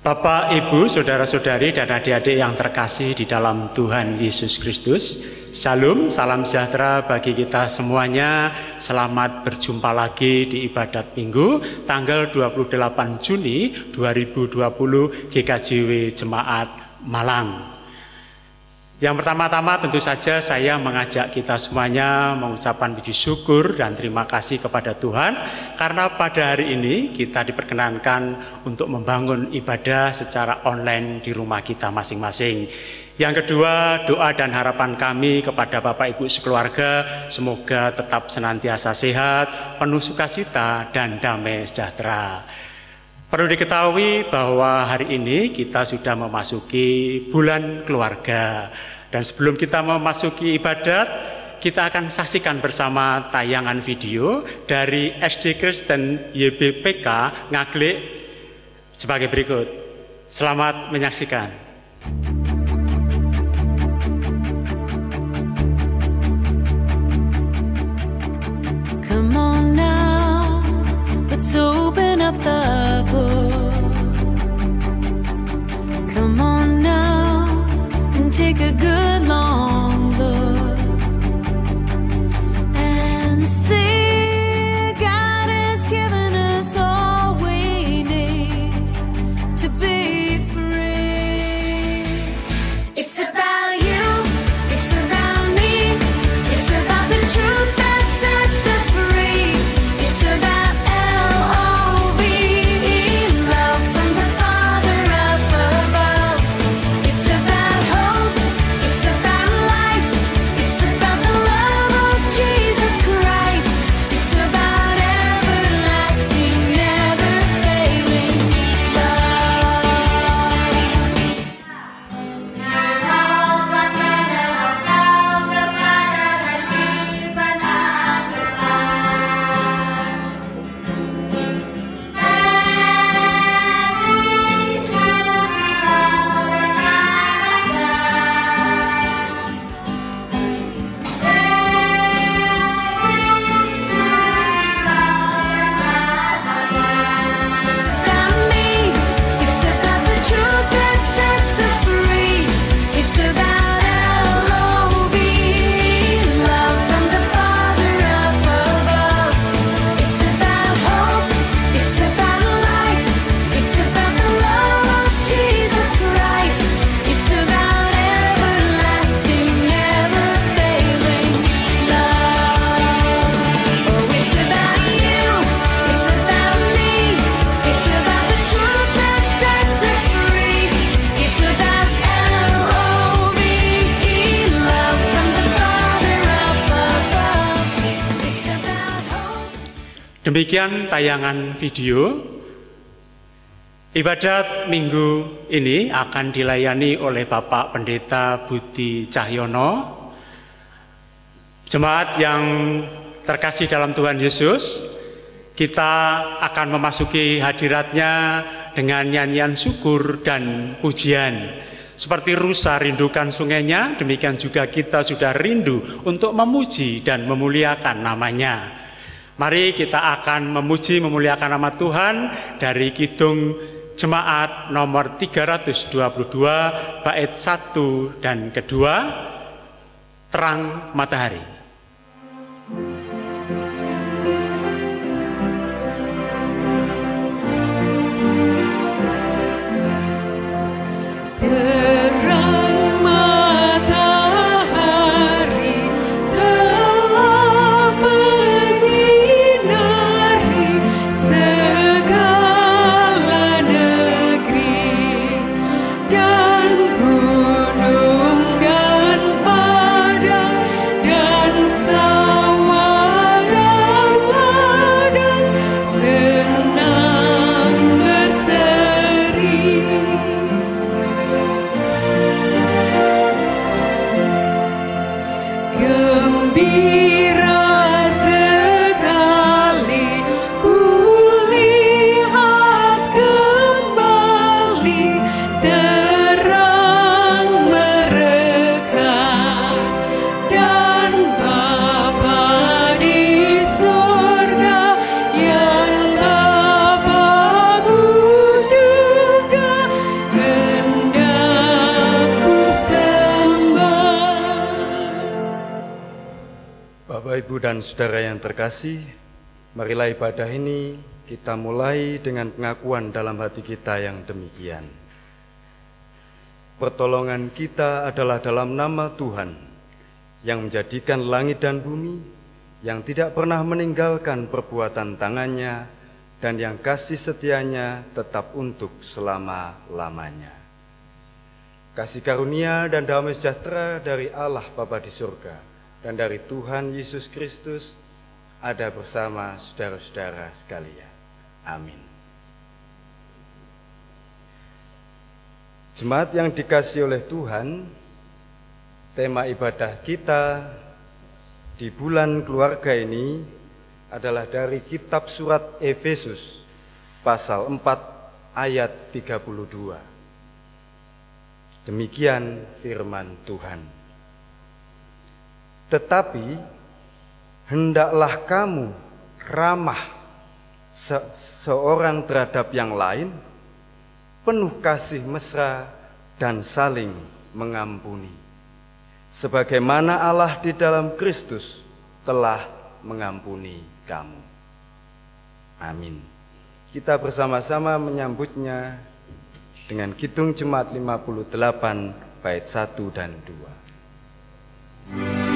Bapak, Ibu, saudara-saudari, dan adik-adik yang terkasih di dalam Tuhan Yesus Kristus, Shalom, salam sejahtera bagi kita semuanya. Selamat berjumpa lagi di ibadat Minggu tanggal 28 Juni 2020 GKJW Jemaat Malang. Yang pertama-tama tentu saja saya mengajak kita semuanya mengucapkan puji syukur dan terima kasih kepada Tuhan karena pada hari ini kita diperkenankan untuk membangun ibadah secara online di rumah kita masing-masing. Yang kedua, doa dan harapan kami kepada Bapak Ibu sekeluarga semoga tetap senantiasa sehat, penuh sukacita dan damai sejahtera. Perlu diketahui bahwa hari ini kita sudah memasuki bulan keluarga. Dan sebelum kita memasuki ibadat, kita akan saksikan bersama tayangan video dari SD Kristen YBPK Ngaglik sebagai berikut. Selamat menyaksikan. Come on take a good long Demikian tayangan video. Ibadat minggu ini akan dilayani oleh Bapak Pendeta Budi Cahyono. Jemaat yang terkasih dalam Tuhan Yesus, kita akan memasuki hadiratnya dengan nyanyian syukur dan pujian. Seperti rusa rindukan sungainya, demikian juga kita sudah rindu untuk memuji dan memuliakan namanya. Mari kita akan memuji memuliakan nama Tuhan dari Kidung Jemaat nomor 322 bait 1 dan kedua Terang Matahari. Saudara yang terkasih, marilah ibadah ini kita mulai dengan pengakuan dalam hati kita yang demikian. Pertolongan kita adalah dalam nama Tuhan yang menjadikan langit dan bumi, yang tidak pernah meninggalkan perbuatan tangannya, dan yang kasih setianya tetap untuk selama-lamanya. Kasih karunia dan damai sejahtera dari Allah Bapa di surga dan dari Tuhan Yesus Kristus ada bersama saudara-saudara sekalian. Amin. Jemaat yang dikasih oleh Tuhan, tema ibadah kita di bulan keluarga ini adalah dari kitab surat Efesus pasal 4 ayat 32. Demikian firman Tuhan. Tetapi hendaklah kamu ramah se- seorang terhadap yang lain, penuh kasih mesra dan saling mengampuni. Sebagaimana Allah di dalam Kristus telah mengampuni kamu. Amin. Kita bersama-sama menyambutnya dengan Kidung Jemaat 58 bait 1 dan 2.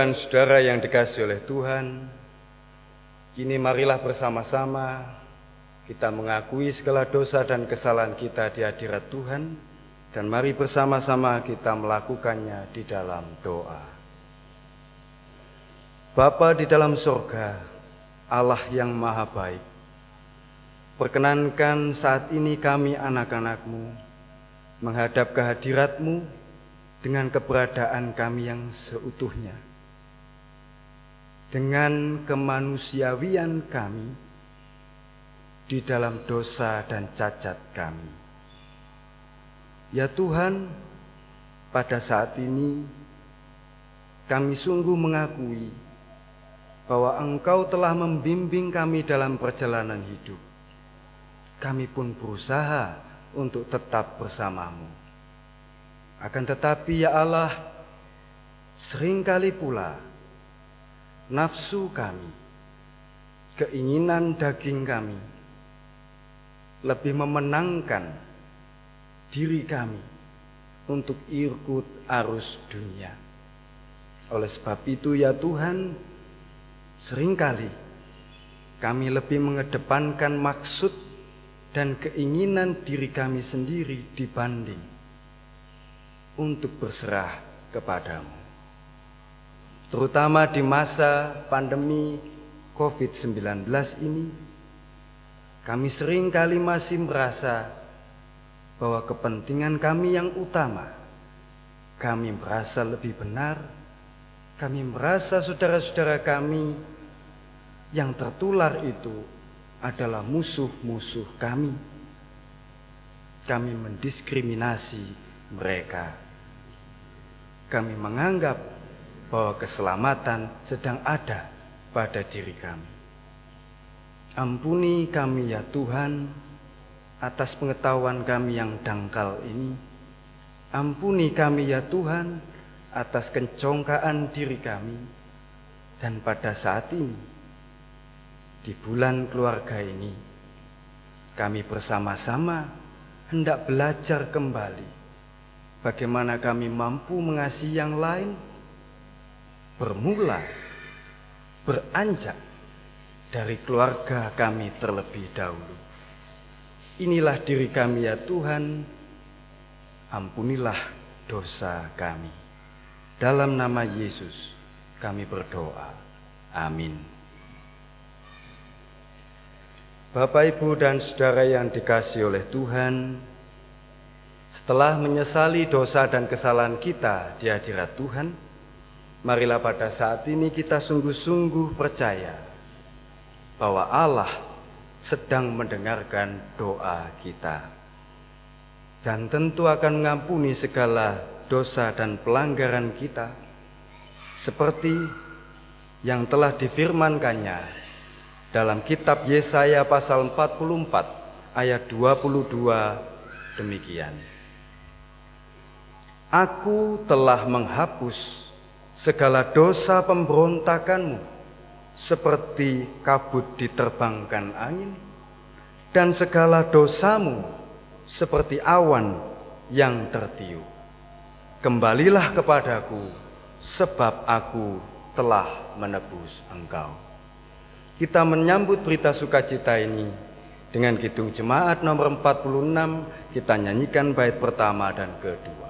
Dan saudara yang dikasih oleh Tuhan, kini marilah bersama-sama kita mengakui segala dosa dan kesalahan kita di hadirat Tuhan, dan mari bersama-sama kita melakukannya di dalam doa. Bapa di dalam sorga, Allah yang maha baik, perkenankan saat ini kami anak-anakmu menghadap kehadiratmu dengan keberadaan kami yang seutuhnya. Dengan kemanusiawian kami di dalam dosa dan cacat kami. Ya Tuhan, pada saat ini kami sungguh mengakui bahwa Engkau telah membimbing kami dalam perjalanan hidup. Kami pun berusaha untuk tetap bersamamu. Akan tetapi ya Allah, sering kali pula nafsu kami, keinginan daging kami lebih memenangkan diri kami untuk ikut arus dunia. Oleh sebab itu ya Tuhan, sering kali kami lebih mengedepankan maksud dan keinginan diri kami sendiri dibanding untuk berserah kepadamu. Terutama di masa pandemi COVID-19 ini, kami sering kali masih merasa bahwa kepentingan kami yang utama, kami merasa lebih benar, kami merasa saudara-saudara kami yang tertular itu adalah musuh-musuh kami. Kami mendiskriminasi mereka. Kami menganggap bahwa keselamatan sedang ada pada diri kami. Ampuni kami ya Tuhan atas pengetahuan kami yang dangkal ini. Ampuni kami ya Tuhan atas kencongkaan diri kami. Dan pada saat ini, di bulan keluarga ini, kami bersama-sama hendak belajar kembali bagaimana kami mampu mengasihi yang lain, bermula, beranjak dari keluarga kami terlebih dahulu. Inilah diri kami ya Tuhan, ampunilah dosa kami. Dalam nama Yesus kami berdoa. Amin. Bapak, Ibu, dan saudara yang dikasih oleh Tuhan, setelah menyesali dosa dan kesalahan kita di hadirat Tuhan, marilah pada saat ini kita sungguh-sungguh percaya bahwa Allah sedang mendengarkan doa kita. Dan tentu akan mengampuni segala dosa dan pelanggaran kita seperti yang telah difirmankannya dalam kitab Yesaya pasal 44 ayat 22 demikian. Aku telah menghapus segala dosa pemberontakanmu seperti kabut diterbangkan angin dan segala dosamu seperti awan yang tertiup. Kembalilah kepadaku sebab aku telah menebus engkau. Kita menyambut berita sukacita ini dengan Kidung Jemaat nomor 46 kita nyanyikan bait pertama dan kedua.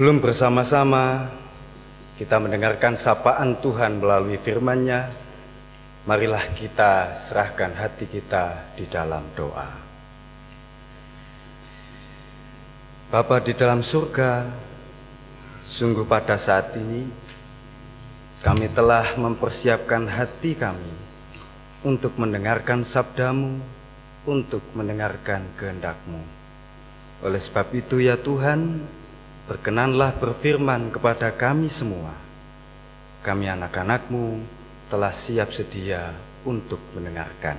Sebelum bersama-sama kita mendengarkan sapaan Tuhan melalui firman-Nya, marilah kita serahkan hati kita di dalam doa. Bapa di dalam surga, sungguh pada saat ini kami telah mempersiapkan hati kami untuk mendengarkan sabdamu, untuk mendengarkan kehendak-Mu. Oleh sebab itu ya Tuhan, berkenanlah berfirman kepada kami semua. Kami anak-anakmu telah siap sedia untuk mendengarkan.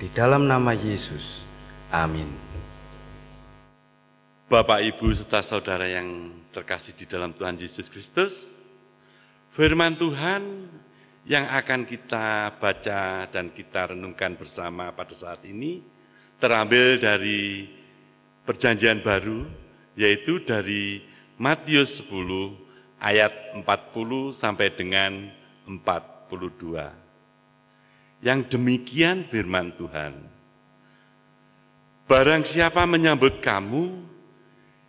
Di dalam nama Yesus, amin. Bapak, Ibu, serta saudara yang terkasih di dalam Tuhan Yesus Kristus, firman Tuhan yang akan kita baca dan kita renungkan bersama pada saat ini terambil dari perjanjian baru, yaitu dari Matius 10 ayat 40 sampai dengan 42. Yang demikian firman Tuhan. Barang siapa menyambut kamu,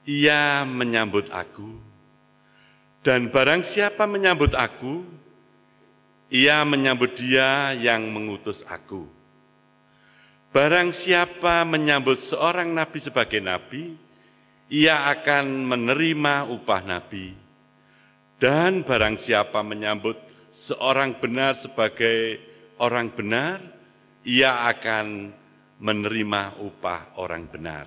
ia menyambut aku. Dan barang siapa menyambut aku, ia menyambut dia yang mengutus aku. Barang siapa menyambut seorang nabi sebagai nabi, ia akan menerima upah nabi. Dan barang siapa menyambut seorang benar sebagai orang benar, ia akan menerima upah orang benar.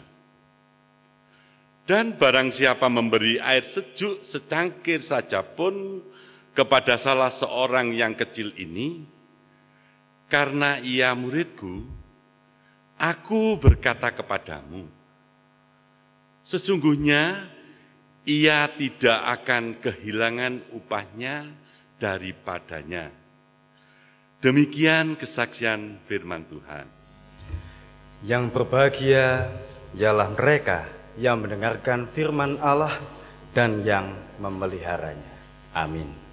Dan barang siapa memberi air sejuk secangkir saja pun kepada salah seorang yang kecil ini, karena ia muridku, aku berkata kepadamu, sesungguhnya ia tidak akan kehilangan upahnya daripadanya. Demikian kesaksian firman Tuhan. Yang berbahagia ialah mereka yang mendengarkan firman Allah dan yang memeliharanya. Amin.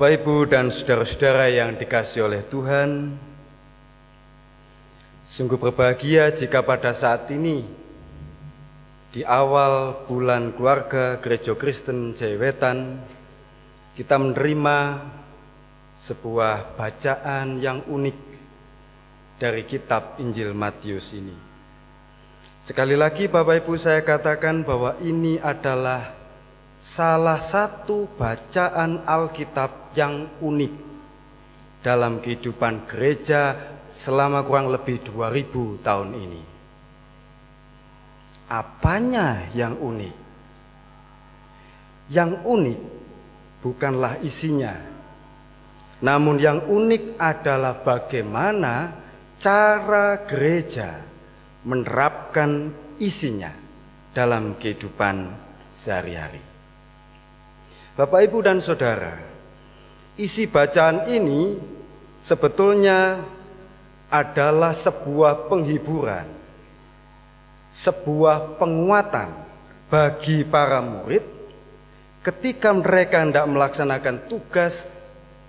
Bapak, Ibu, dan saudara-saudara yang dikasih oleh Tuhan, sungguh berbahagia jika pada saat ini, di awal bulan keluarga Gereja Kristen Jayawetan, kita menerima sebuah bacaan yang unik dari kitab Injil Matius ini. Sekali lagi Bapak Ibu saya katakan bahwa ini adalah salah satu bacaan Alkitab yang unik dalam kehidupan gereja selama kurang lebih 2000 tahun ini. Apanya yang unik? Yang unik bukanlah isinya, namun yang unik adalah bagaimana cara gereja menerapkan isinya dalam kehidupan sehari-hari. Bapak, Ibu, dan saudara, isi bacaan ini sebetulnya adalah sebuah penghiburan, sebuah penguatan bagi para murid ketika mereka hendak melaksanakan tugas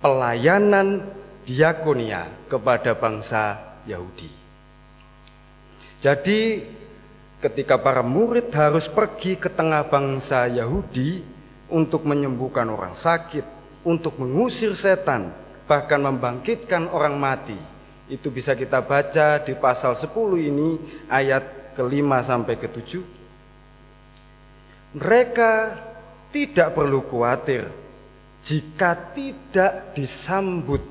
pelayanan diakonia kepada bangsa Yahudi. Jadi, ketika para murid harus pergi ke tengah bangsa Yahudi untuk menyembuhkan orang sakit, untuk mengusir setan, bahkan membangkitkan orang mati. Itu bisa kita baca di pasal 10 ini ayat kelima sampai ketujuh. Mereka tidak perlu khawatir jika tidak disambut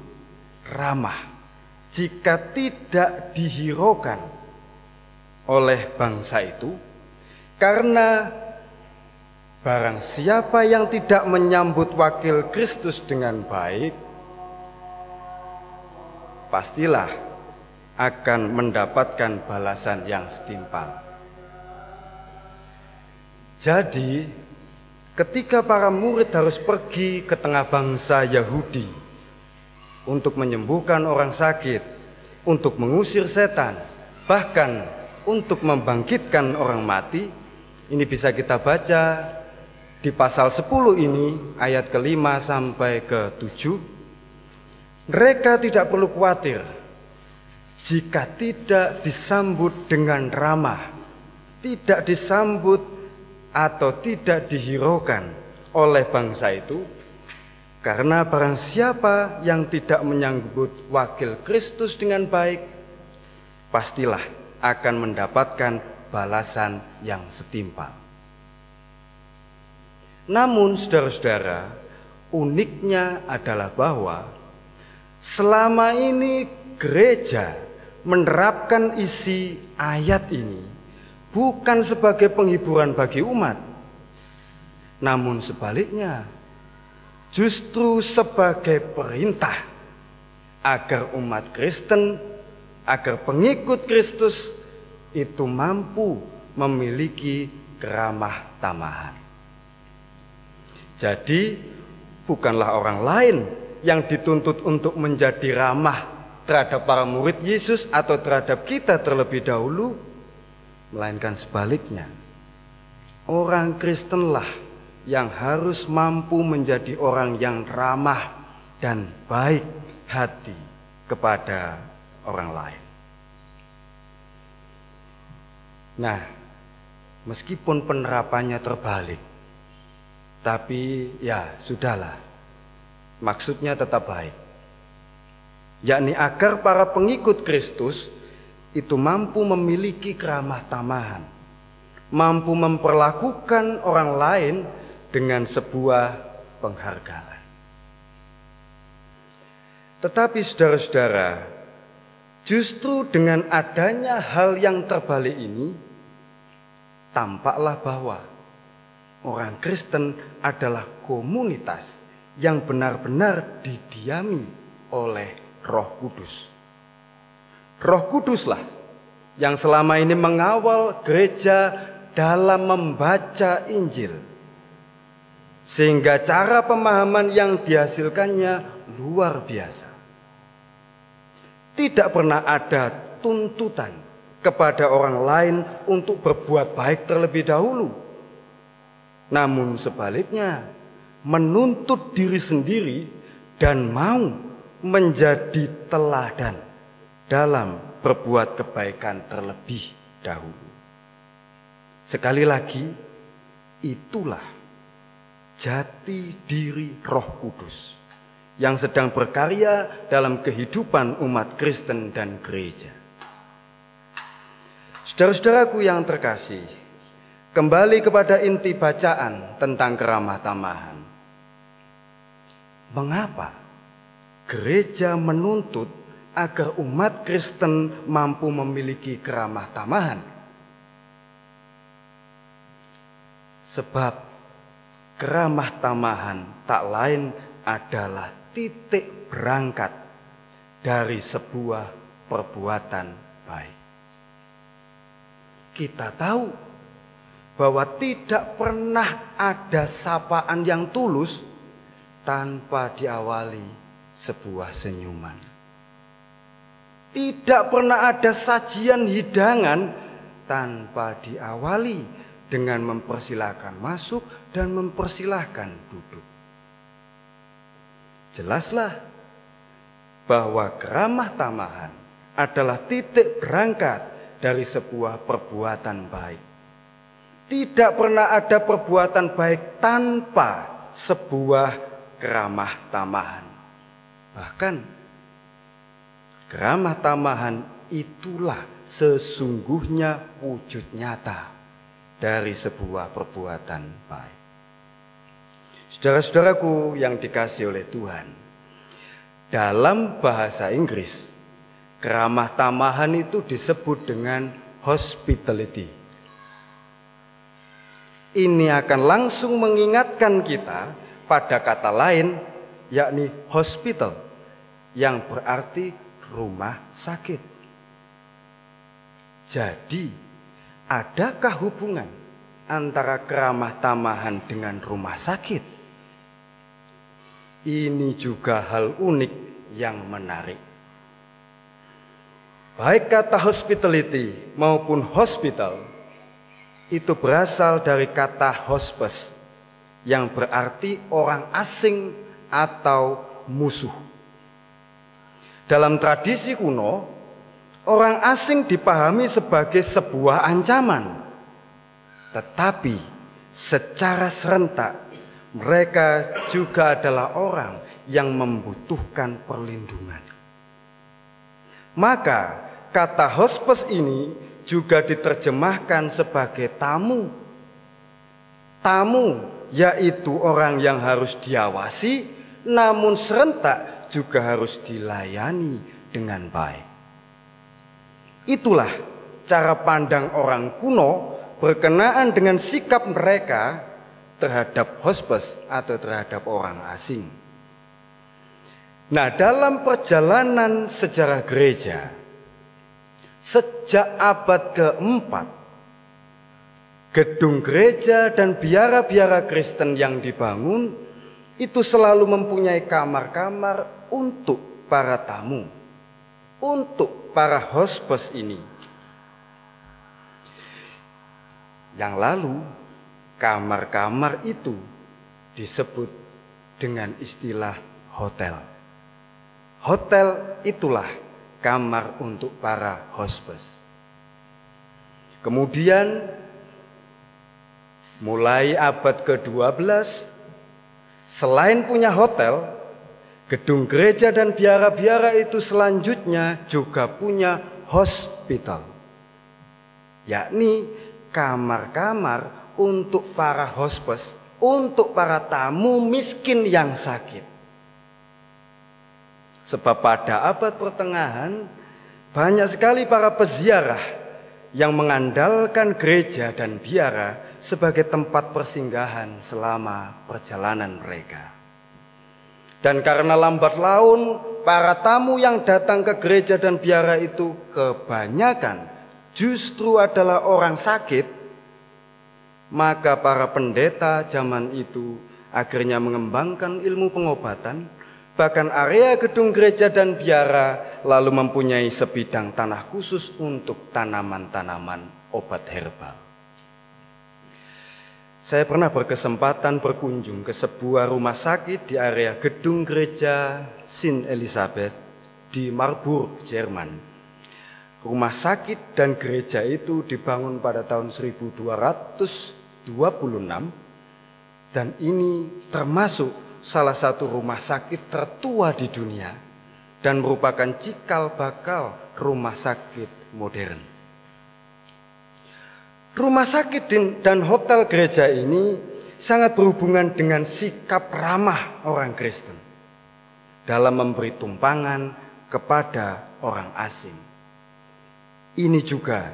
ramah, jika tidak dihiraukan oleh bangsa itu, karena barang siapa yang tidak menyambut wakil Kristus dengan baik, pastilah akan mendapatkan balasan yang setimpal. Jadi, ketika para murid harus pergi ke tengah bangsa Yahudi untuk menyembuhkan orang sakit, untuk mengusir setan, bahkan untuk membangkitkan orang mati, ini bisa kita baca di pasal 10 ini ayat kelima sampai ke 7. Mereka tidak perlu khawatir jika tidak disambut dengan ramah, tidak disambut atau tidak dihiraukan oleh bangsa itu, karena barang siapa yang tidak menyambut wakil Kristus dengan baik, pastilah akan mendapatkan balasan yang setimpal. Namun, saudara-saudara, uniknya adalah bahwa Selama ini gereja menerapkan isi ayat ini bukan sebagai penghiburan bagi umat, namun sebaliknya justru sebagai perintah agar umat Kristen, agar pengikut Kristus itu mampu memiliki keramah tamahan. Jadi, bukanlah orang lain yang dituntut untuk menjadi ramah terhadap para murid Yesus atau terhadap kita terlebih dahulu, melainkan sebaliknya. Orang Kristenlah yang harus mampu menjadi orang yang ramah dan baik hati kepada orang lain. Nah, meskipun penerapannya terbalik, tapi ya sudahlah, maksudnya tetap baik. Yakni agar para pengikut Kristus itu mampu memiliki keramah tamahan, mampu memperlakukan orang lain dengan sebuah penghargaan. Tetapi saudara-saudara, justru dengan adanya hal yang terbalik ini, tampaklah bahwa orang Kristen adalah komunitas yang benar-benar didiami oleh Roh Kudus. Roh Kuduslah yang selama ini mengawal gereja dalam membaca Injil. Sehingga cara pemahaman yang dihasilkannya luar biasa. Tidak pernah ada tuntutan kepada orang lain untuk berbuat baik terlebih dahulu. Namun sebaliknya, menuntut diri sendiri dan mau menjadi teladan dalam berbuat kebaikan terlebih dahulu. Sekali lagi, itulah jati diri Roh Kudus yang sedang berkarya dalam kehidupan umat Kristen dan gereja. Saudara-saudaraku yang terkasih, kembali kepada inti bacaan tentang keramah tamahan. Mengapa gereja menuntut agar umat Kristen mampu memiliki keramah tamahan? Sebab keramah tamahan tak lain adalah titik berangkat dari sebuah perbuatan baik. Kita tahu bahwa tidak pernah ada sapaan yang tulus tanpa diawali sebuah senyuman. Tidak pernah ada sajian hidangan tanpa diawali dengan mempersilahkan masuk dan mempersilahkan duduk. Jelaslah bahwa keramah tamahan adalah titik berangkat dari sebuah perbuatan baik. Tidak pernah ada perbuatan baik tanpa sebuah keramah tamahan. Bahkan keramah tamahan itulah sesungguhnya wujud nyata dari sebuah perbuatan baik. Saudara-saudaraku yang dikasih oleh Tuhan, dalam bahasa Inggris, keramah tamahan itu disebut dengan hospitality. Ini akan langsung mengingatkan kita pada kata lain, yakni hospital, yang berarti rumah sakit. Jadi, adakah hubungan antara keramah tamahan dengan rumah sakit? Ini juga hal unik yang menarik. Baik kata hospitality maupun hospital itu berasal dari kata hospes yang berarti orang asing atau musuh. Dalam tradisi kuno, orang asing dipahami sebagai sebuah ancaman. Tetapi secara serentak mereka juga adalah orang yang membutuhkan perlindungan. Maka kata hospes ini juga diterjemahkan sebagai tamu. Tamu yaitu orang yang harus diawasi namun serentak juga harus dilayani dengan baik. Itulah cara pandang orang kuno berkenaan dengan sikap mereka terhadap hospes atau terhadap orang asing. Nah, dalam perjalanan sejarah gereja sejak abad keempat, gedung gereja dan biara-biara Kristen yang dibangun itu selalu mempunyai kamar-kamar untuk para tamu, untuk para hospes ini. Yang lalu, kamar-kamar itu disebut dengan istilah hotel. Hotel itulah kamar untuk para hospes. Kemudian mulai abad ke-12 selain punya hotel, gedung gereja dan biara-biara itu selanjutnya juga punya hospital. Yakni kamar-kamar untuk para hospes, untuk para tamu miskin yang sakit. Sebab pada abad pertengahan banyak sekali para peziarah yang mengandalkan gereja dan biara sebagai tempat persinggahan selama perjalanan mereka. Dan karena lambat laun, para tamu yang datang ke gereja dan biara itu kebanyakan justru adalah orang sakit, maka para pendeta zaman itu akhirnya mengembangkan ilmu pengobatan, bahkan area gedung gereja dan biara lalu mempunyai sebidang tanah khusus untuk tanaman-tanaman obat herbal. Saya pernah berkesempatan berkunjung ke sebuah rumah sakit di area gedung gereja Saint Elizabeth di Marburg, Jerman. Rumah sakit dan gereja itu dibangun pada tahun 1226 dan ini termasuk salah satu rumah sakit tertua di dunia dan merupakan cikal bakal rumah sakit modern. Rumah sakit dan hotel gereja ini sangat berhubungan dengan sikap ramah orang Kristen dalam memberi tumpangan kepada orang asing. Ini juga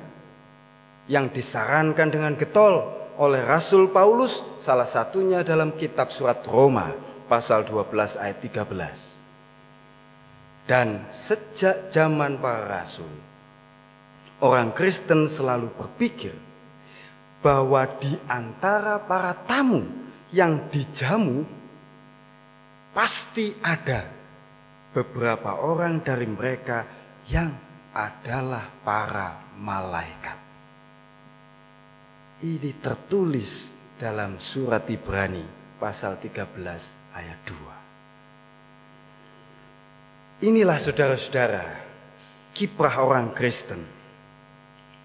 yang disarankan dengan getol oleh Rasul Paulus salah satunya dalam kitab surat Roma pasal 12 ayat 13. Dan sejak zaman para rasul orang Kristen selalu berpikir bahwa di antara para tamu yang dijamu pasti ada beberapa orang dari mereka yang adalah para malaikat. Ini tertulis dalam surat Ibrani pasal 13 ayat 2. Inilah saudara-saudara kiprah orang Kristen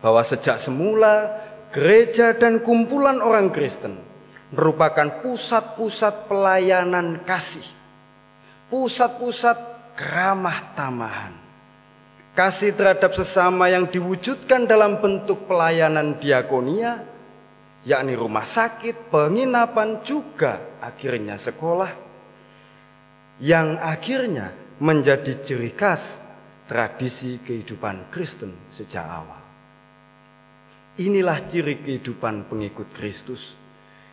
bahwa sejak semula gereja dan kumpulan orang Kristen merupakan pusat-pusat pelayanan kasih, pusat-pusat keramah tamahan, kasih terhadap sesama yang diwujudkan dalam bentuk pelayanan diakonia, yakni rumah sakit, penginapan juga akhirnya sekolah, yang akhirnya menjadi ciri khas tradisi kehidupan Kristen sejak awal. Inilah ciri kehidupan pengikut Kristus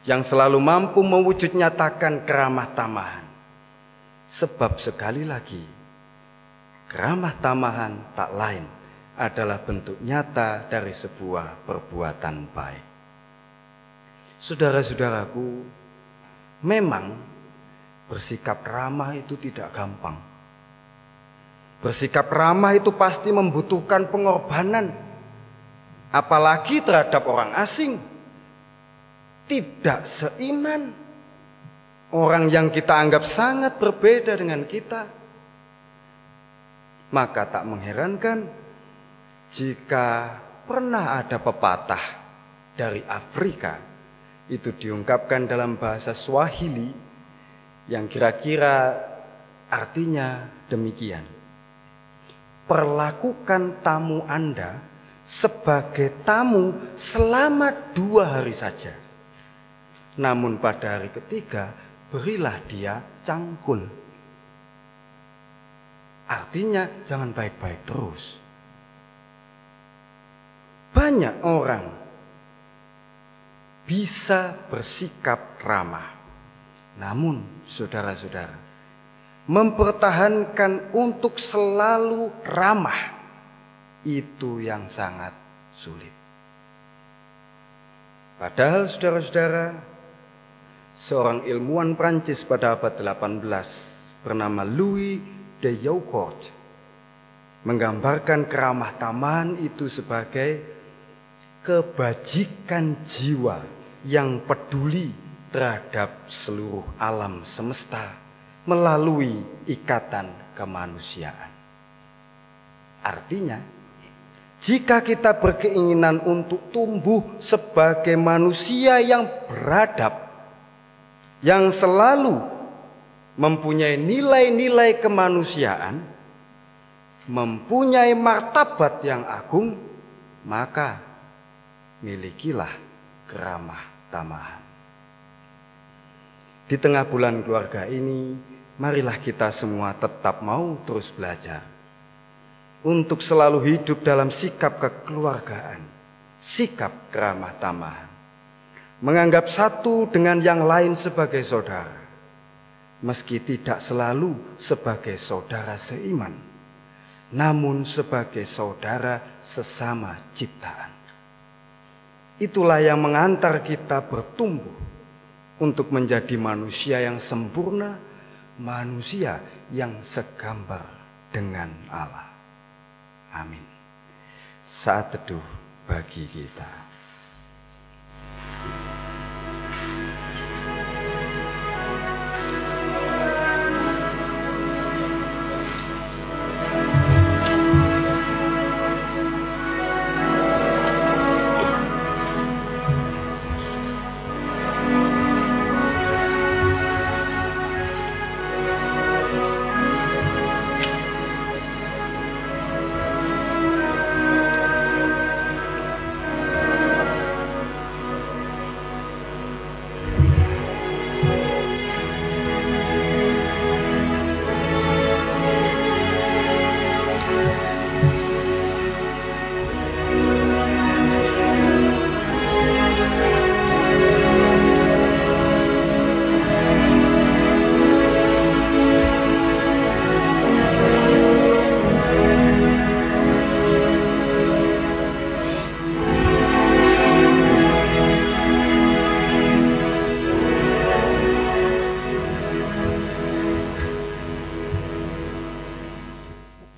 yang selalu mampu mewujud nyatakan keramah tamahan. Sebab sekali lagi, keramah tamahan tak lain adalah bentuk nyata dari sebuah perbuatan baik. Saudara-saudaraku, memang bersikap ramah itu tidak gampang. Bersikap ramah itu pasti membutuhkan pengorbanan, apalagi terhadap orang asing. Tidak seiman, orang yang kita anggap sangat berbeda dengan kita. Maka tak mengherankan jika pernah ada pepatah dari Afrika itu diungkapkan dalam bahasa Swahili yang kira-kira artinya demikian. Perlakukan tamu Anda sebagai tamu selama dua hari saja. Namun pada hari ketiga berilah dia cangkul. artinya jangan baik-baik terus. Banyak orang bisa bersikap ramah. Namun, saudara-saudara, mempertahankan untuk selalu ramah itu yang sangat sulit. Padahal saudara-saudara, seorang ilmuwan Prancis pada abad 18 bernama Louis de Jaucourt menggambarkan keramah tamahan itu sebagai kebajikan jiwa yang peduli terhadap seluruh alam semesta melalui ikatan kemanusiaan. Artinya, jika kita berkeinginan untuk tumbuh sebagai manusia yang beradab, yang selalu mempunyai nilai-nilai kemanusiaan, mempunyai martabat yang agung, maka milikilah keramah tamahan. Di tengah bulan keluarga ini, marilah kita semua tetap mau terus belajar untuk selalu hidup dalam sikap kekeluargaan, sikap keramah tamahan, menganggap satu dengan yang lain sebagai saudara, meski tidak selalu sebagai saudara seiman, namun sebagai saudara sesama ciptaan. Itulah yang mengantar kita bertumbuh untuk menjadi manusia yang sempurna, manusia yang segambar dengan Allah. Amin. Saat teduh bagi kita.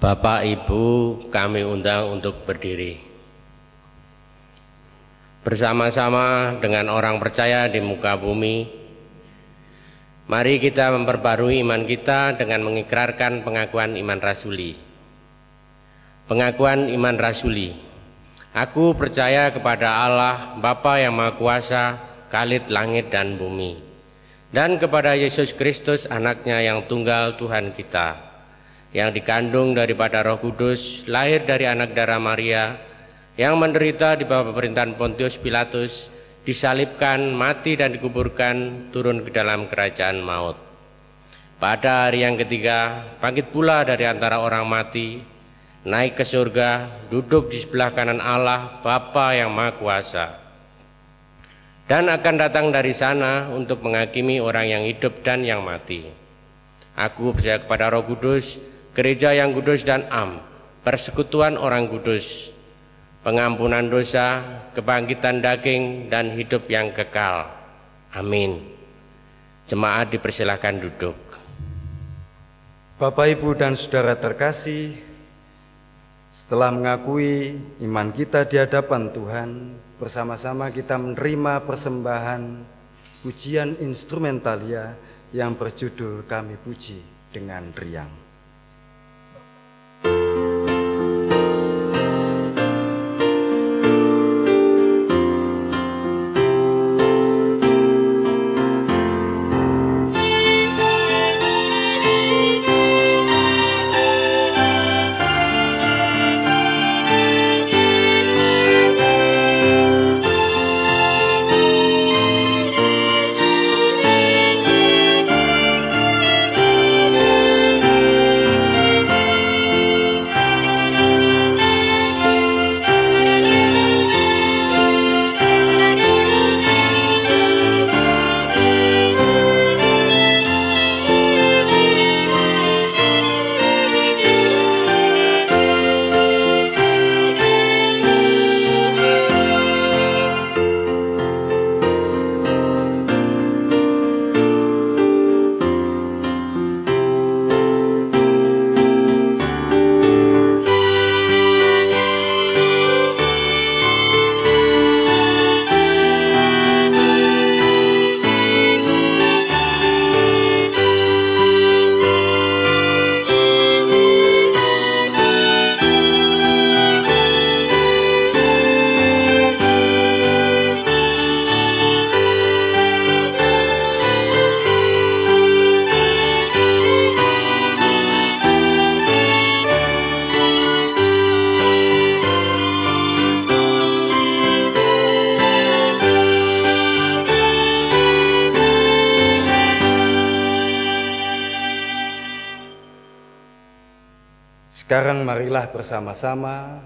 Bapak Ibu kami undang untuk berdiri. Bersama-sama dengan orang percaya di muka bumi, mari kita memperbarui iman kita dengan mengikrarkan pengakuan iman rasuli. Pengakuan iman rasuli. Aku percaya kepada Allah, Bapa yang Maha Kuasa, Khalid langit dan bumi, dan kepada Yesus Kristus anaknya yang tunggal Tuhan kita, yang dikandung daripada Roh Kudus, lahir dari anak darah Maria, yang menderita di bawah pemerintahan Pontius Pilatus, disalibkan, mati dan dikuburkan, turun ke dalam kerajaan maut. Pada hari yang ketiga, bangkit pula dari antara orang mati, naik ke surga, duduk di sebelah kanan Allah, Bapa yang Maha Kuasa. Dan akan datang dari sana untuk menghakimi orang yang hidup dan yang mati. Aku percaya kepada Roh Kudus, gereja yang kudus dan am, persekutuan orang kudus, pengampunan dosa, kebangkitan daging, dan hidup yang kekal. Amin. Jemaat dipersilahkan duduk. Bapak, Ibu, dan saudara terkasih, setelah mengakui iman kita di hadapan Tuhan, bersama-sama kita menerima persembahan pujian instrumentalia yang berjudul Kami Puji dengan Riang. Sekarang marilah bersama-sama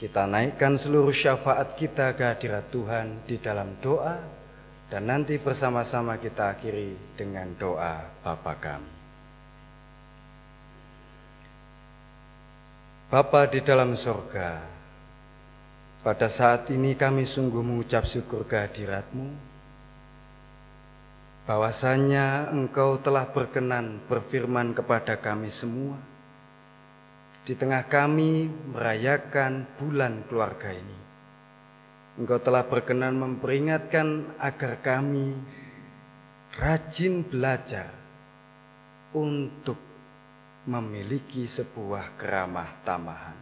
kita naikkan seluruh syafaat kita ke hadirat Tuhan di dalam doa dan nanti bersama-sama kita akhiri dengan doa Bapa kami. Bapa di dalam sorga, pada saat ini kami sungguh mengucap syukur kehadiratmu, bahwasanya engkau telah berkenan berfirman kepada kami semua, di tengah kami merayakan bulan keluarga ini. Engkau telah berkenan memperingatkan agar kami rajin belajar untuk memiliki sebuah keramah tamahan.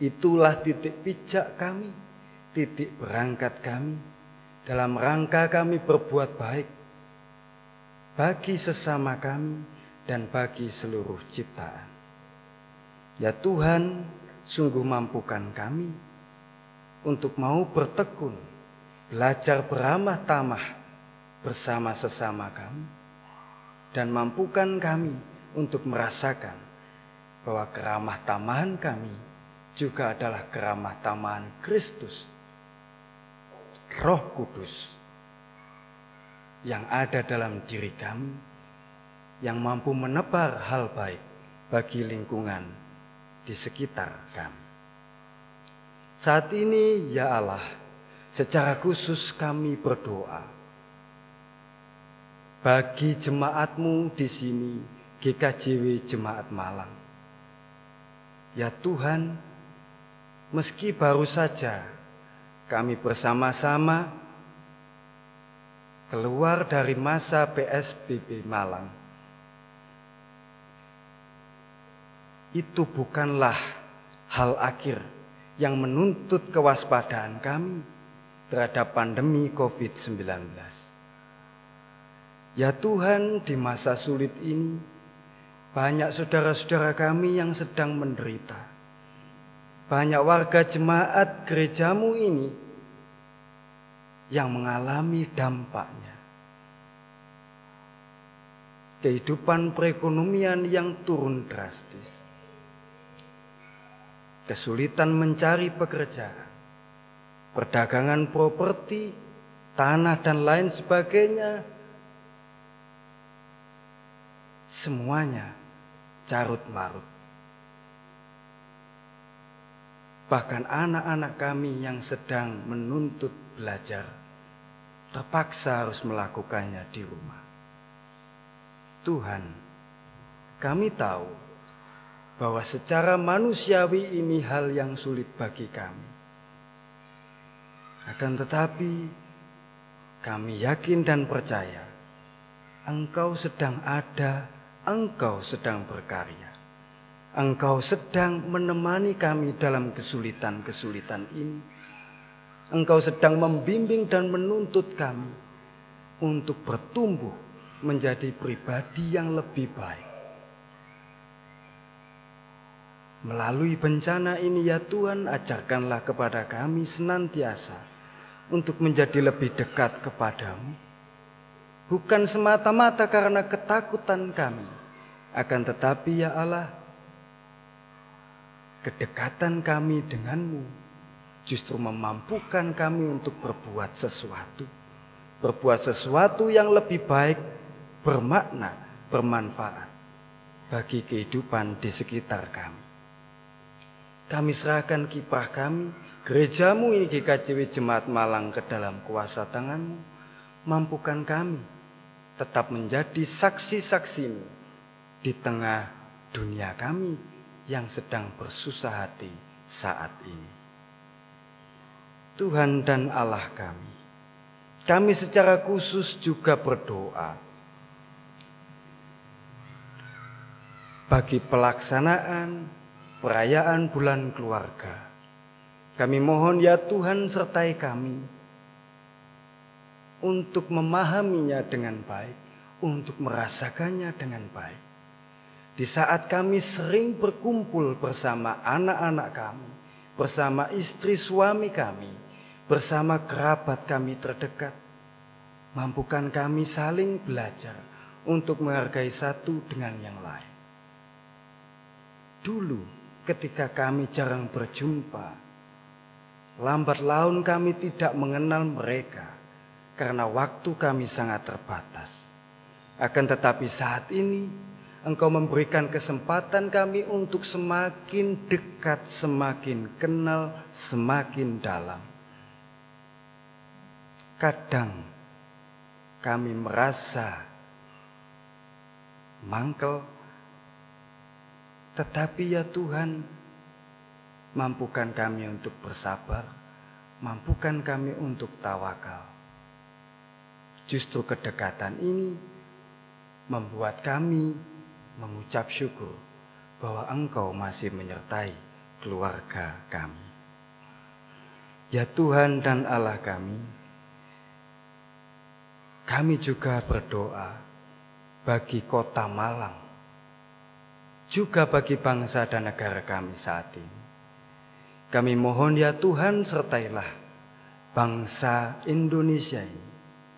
Itulah titik pijak kami, titik berangkat kami dalam rangka kami berbuat baik bagi sesama kami dan bagi seluruh ciptaan. Ya Tuhan, sungguh mampukan kami untuk mau bertekun, belajar beramah tamah bersama sesama kami, dan mampukan kami untuk merasakan bahwa keramah tamahan kami juga adalah keramah tamahan Kristus, Roh Kudus yang ada dalam diri kami, yang mampu menebar hal baik bagi lingkungan di sekitar kami. Saat ini, ya Allah, secara khusus kami berdoa bagi jemaatmu di sini, GKJW Jemaat Malang. Ya Tuhan, meski baru saja kami bersama-sama keluar dari masa PSBB Malang, itu bukanlah hal akhir yang menuntut kewaspadaan kami terhadap pandemi COVID-19. Ya Tuhan, di masa sulit ini, banyak saudara-saudara kami yang sedang menderita. Banyak warga jemaat gerejamu ini yang mengalami dampaknya. Kehidupan perekonomian yang turun drastis. Kesulitan mencari pekerjaan. Perdagangan properti, tanah dan lain sebagainya semuanya carut marut. Bahkan anak-anak kami yang sedang menuntut belajar terpaksa harus melakukannya di rumah. Tuhan, kami tahu bahwa secara manusiawi ini hal yang sulit bagi kami. Akan tetapi, kami yakin dan percaya Engkau sedang ada Engkau sedang berkarya. Engkau sedang menemani kami dalam kesulitan-kesulitan ini. Engkau sedang membimbing dan menuntut kami untuk bertumbuh menjadi pribadi yang lebih baik. Melalui bencana ini ya Tuhan ajarkanlah kepada kami senantiasa untuk menjadi lebih dekat kepadamu bukan semata-mata karena ketakutan kami, akan tetapi ya Allah, kedekatan kami denganmu justru memampukan kami untuk berbuat sesuatu, berbuat sesuatu yang lebih baik, bermakna, bermanfaat bagi kehidupan di sekitar kami. Kami serahkan kiprah kami, gerejamu ini GKJW Jemaat Malang ke dalam kuasa tanganmu, mampukan kami tetap menjadi saksi-saksimu di tengah dunia kami yang sedang bersusah hati saat ini. Tuhan dan Allah kami, kami secara khusus juga berdoa bagi pelaksanaan perayaan bulan keluarga. Kami mohon ya Tuhan sertai kami untuk memahaminya dengan baik, untuk merasakannya dengan baik. Di saat kami sering berkumpul bersama anak-anak kami, bersama istri suami kami, bersama kerabat kami terdekat, mampukan kami saling belajar untuk menghargai satu dengan yang lain. dulu ketika kami jarang berjumpa, lambat laun kami tidak mengenal mereka karena waktu kami sangat terbatas. Akan tetapi saat ini Engkau memberikan kesempatan kami untuk semakin dekat, semakin kenal, semakin dalam. Kadang kami merasa mangkel, tetapi ya Tuhan, mampukan kami untuk bersabar, mampukan kami untuk tawakal. Justru kedekatan ini membuat kami mengucap syukur bahwa Engkau masih menyertai keluarga kami. Ya Tuhan dan Allah kami, kami juga berdoa bagi kota Malang, juga bagi bangsa dan negara kami saat ini. Kami mohon ya Tuhan sertailah bangsa Indonesia ini,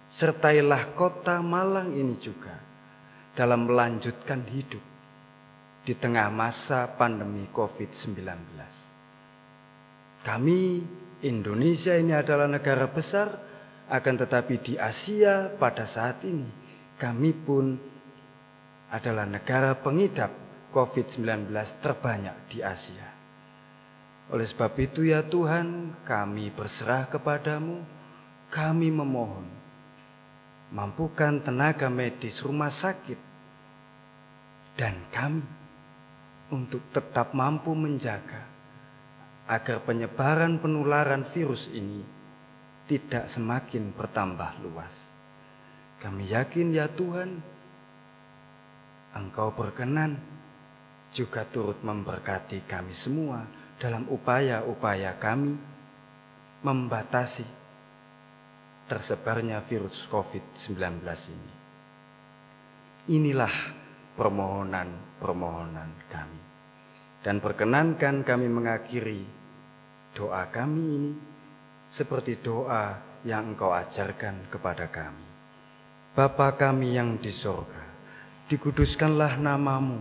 sertailah kota Malang ini juga dalam melanjutkan hidup di tengah masa pandemi COVID-19. Kami Indonesia ini adalah negara besar, akan tetapi di Asia pada saat ini kami pun adalah negara pengidap COVID-19 terbanyak di Asia. Oleh sebab itu ya Tuhan, kami berserah kepadamu, kami memohon, mampukan tenaga medis rumah sakit dan kami untuk tetap mampu menjaga agar penyebaran penularan virus ini tidak semakin bertambah luas. Kami yakin ya Tuhan, Engkau berkenan juga turut memberkati kami semua dalam upaya-upaya kami membatasi tersebarnya virus COVID-19 ini. Inilah permohonan-permohonan kami. Dan perkenankan kami mengakhiri doa kami ini seperti doa yang engkau ajarkan kepada kami. Bapa kami yang di sorga, dikuduskanlah namamu,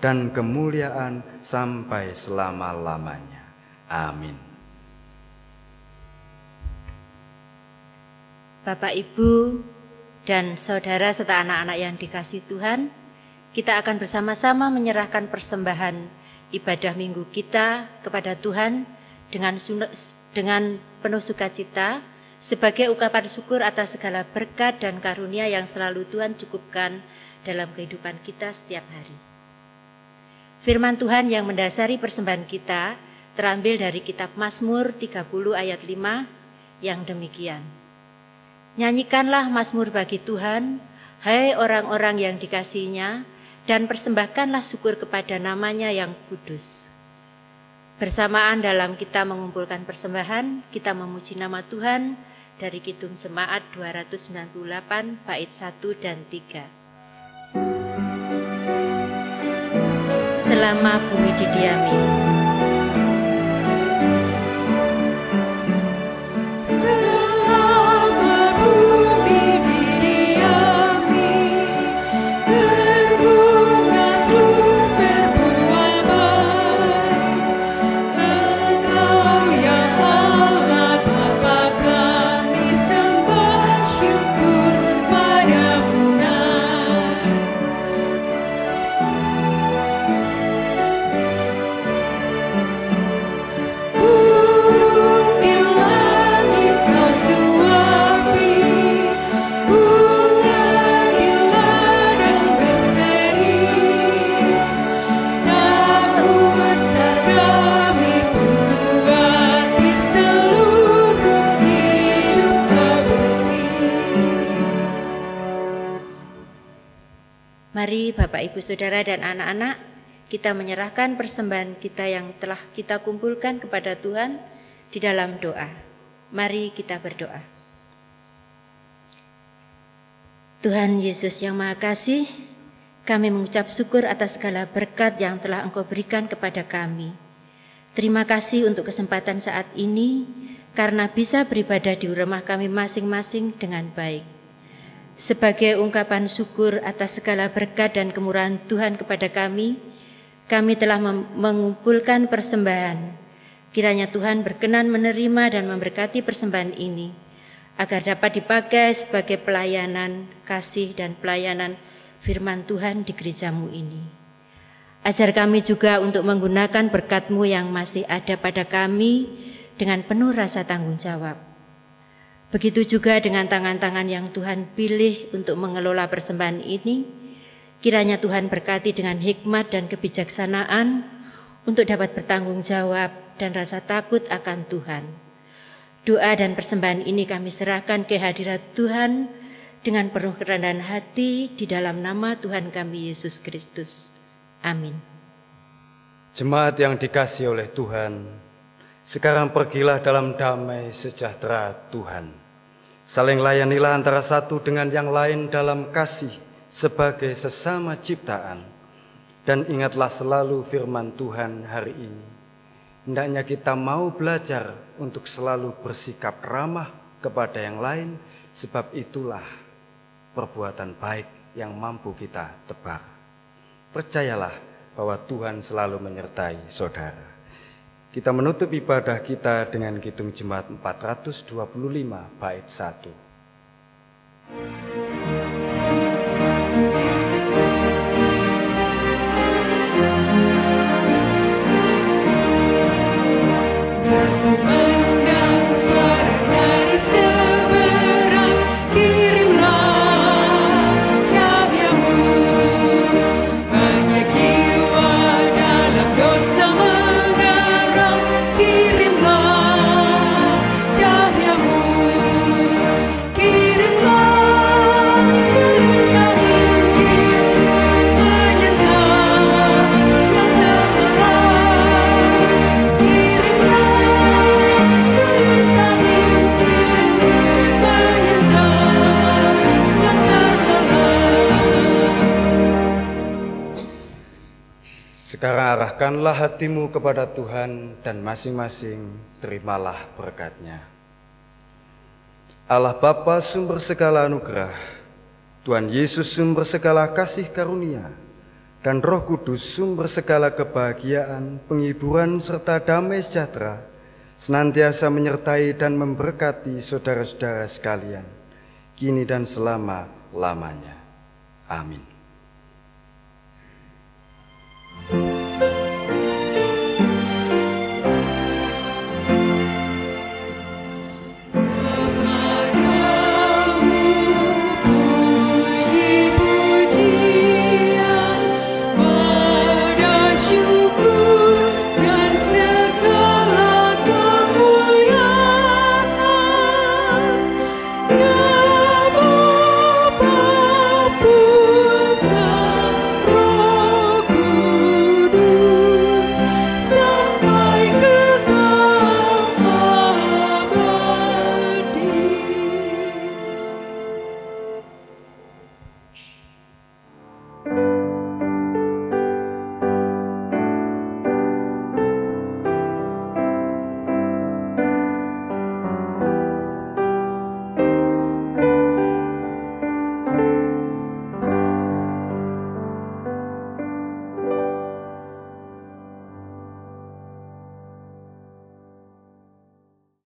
dan kemuliaan sampai selama-lamanya. Amin. Bapak, Ibu, dan saudara serta anak-anak yang dikasih Tuhan, kita akan bersama-sama menyerahkan persembahan ibadah minggu kita kepada Tuhan dengan dengan penuh sukacita sebagai ungkapan syukur atas segala berkat dan karunia yang selalu Tuhan cukupkan dalam kehidupan kita setiap hari. Firman Tuhan yang mendasari persembahan kita terambil dari kitab Mazmur 30 ayat 5 yang demikian. Nyanyikanlah Mazmur bagi Tuhan, hai orang-orang yang dikasihinya, dan persembahkanlah syukur kepada namanya yang kudus. Bersamaan dalam kita mengumpulkan persembahan, kita memuji nama Tuhan dari Kidung Semaat 298 bait 1 dan 3. Selama bumi didiami. Bapak Ibu Saudara dan anak-anak kita menyerahkan persembahan kita yang telah kita kumpulkan kepada Tuhan di dalam doa. Mari kita berdoa. Tuhan Yesus yang Maha Kasih, kami mengucap syukur atas segala berkat yang telah Engkau berikan kepada kami. Terima kasih untuk kesempatan saat ini, karena bisa beribadah di rumah kami masing-masing dengan baik. Sebagai ungkapan syukur atas segala berkat dan kemurahan Tuhan kepada kami, kami telah mengumpulkan persembahan. Kiranya Tuhan berkenan menerima dan memberkati persembahan ini, agar dapat dipakai sebagai pelayanan, kasih, dan pelayanan firman Tuhan di gerejamu ini. Ajar kami juga untuk menggunakan berkat-Mu yang masih ada pada kami dengan penuh rasa tanggung jawab. Begitu juga dengan tangan-tangan yang Tuhan pilih untuk mengelola persembahan ini, kiranya Tuhan berkati dengan hikmat dan kebijaksanaan untuk dapat bertanggung jawab dan rasa takut akan Tuhan. Doa dan persembahan ini kami serahkan ke hadirat Tuhan dengan penuh kerendahan hati di dalam nama Tuhan kami Yesus Kristus. Amin. Jemaat yang dikasih oleh Tuhan, sekarang pergilah dalam damai sejahtera Tuhan. Saling layanilah antara satu dengan yang lain dalam kasih sebagai sesama ciptaan. Dan ingatlah selalu firman Tuhan hari ini. Hendaknya kita mau belajar untuk selalu bersikap ramah kepada yang lain, sebab itulah perbuatan baik yang mampu kita tebar. Percayalah bahwa Tuhan selalu menyertai saudara. Kita menutup ibadah kita dengan Kidung Jemaat 425 bait 1. Sekarang arahkanlah hatimu kepada Tuhan dan masing-masing terimalah berkatnya. Allah Bapa sumber segala anugerah, Tuhan Yesus sumber segala kasih karunia, dan Roh Kudus sumber segala kebahagiaan, penghiburan serta damai sejahtera, senantiasa menyertai dan memberkati saudara-saudara sekalian, kini dan selama-lamanya. Amin. thank you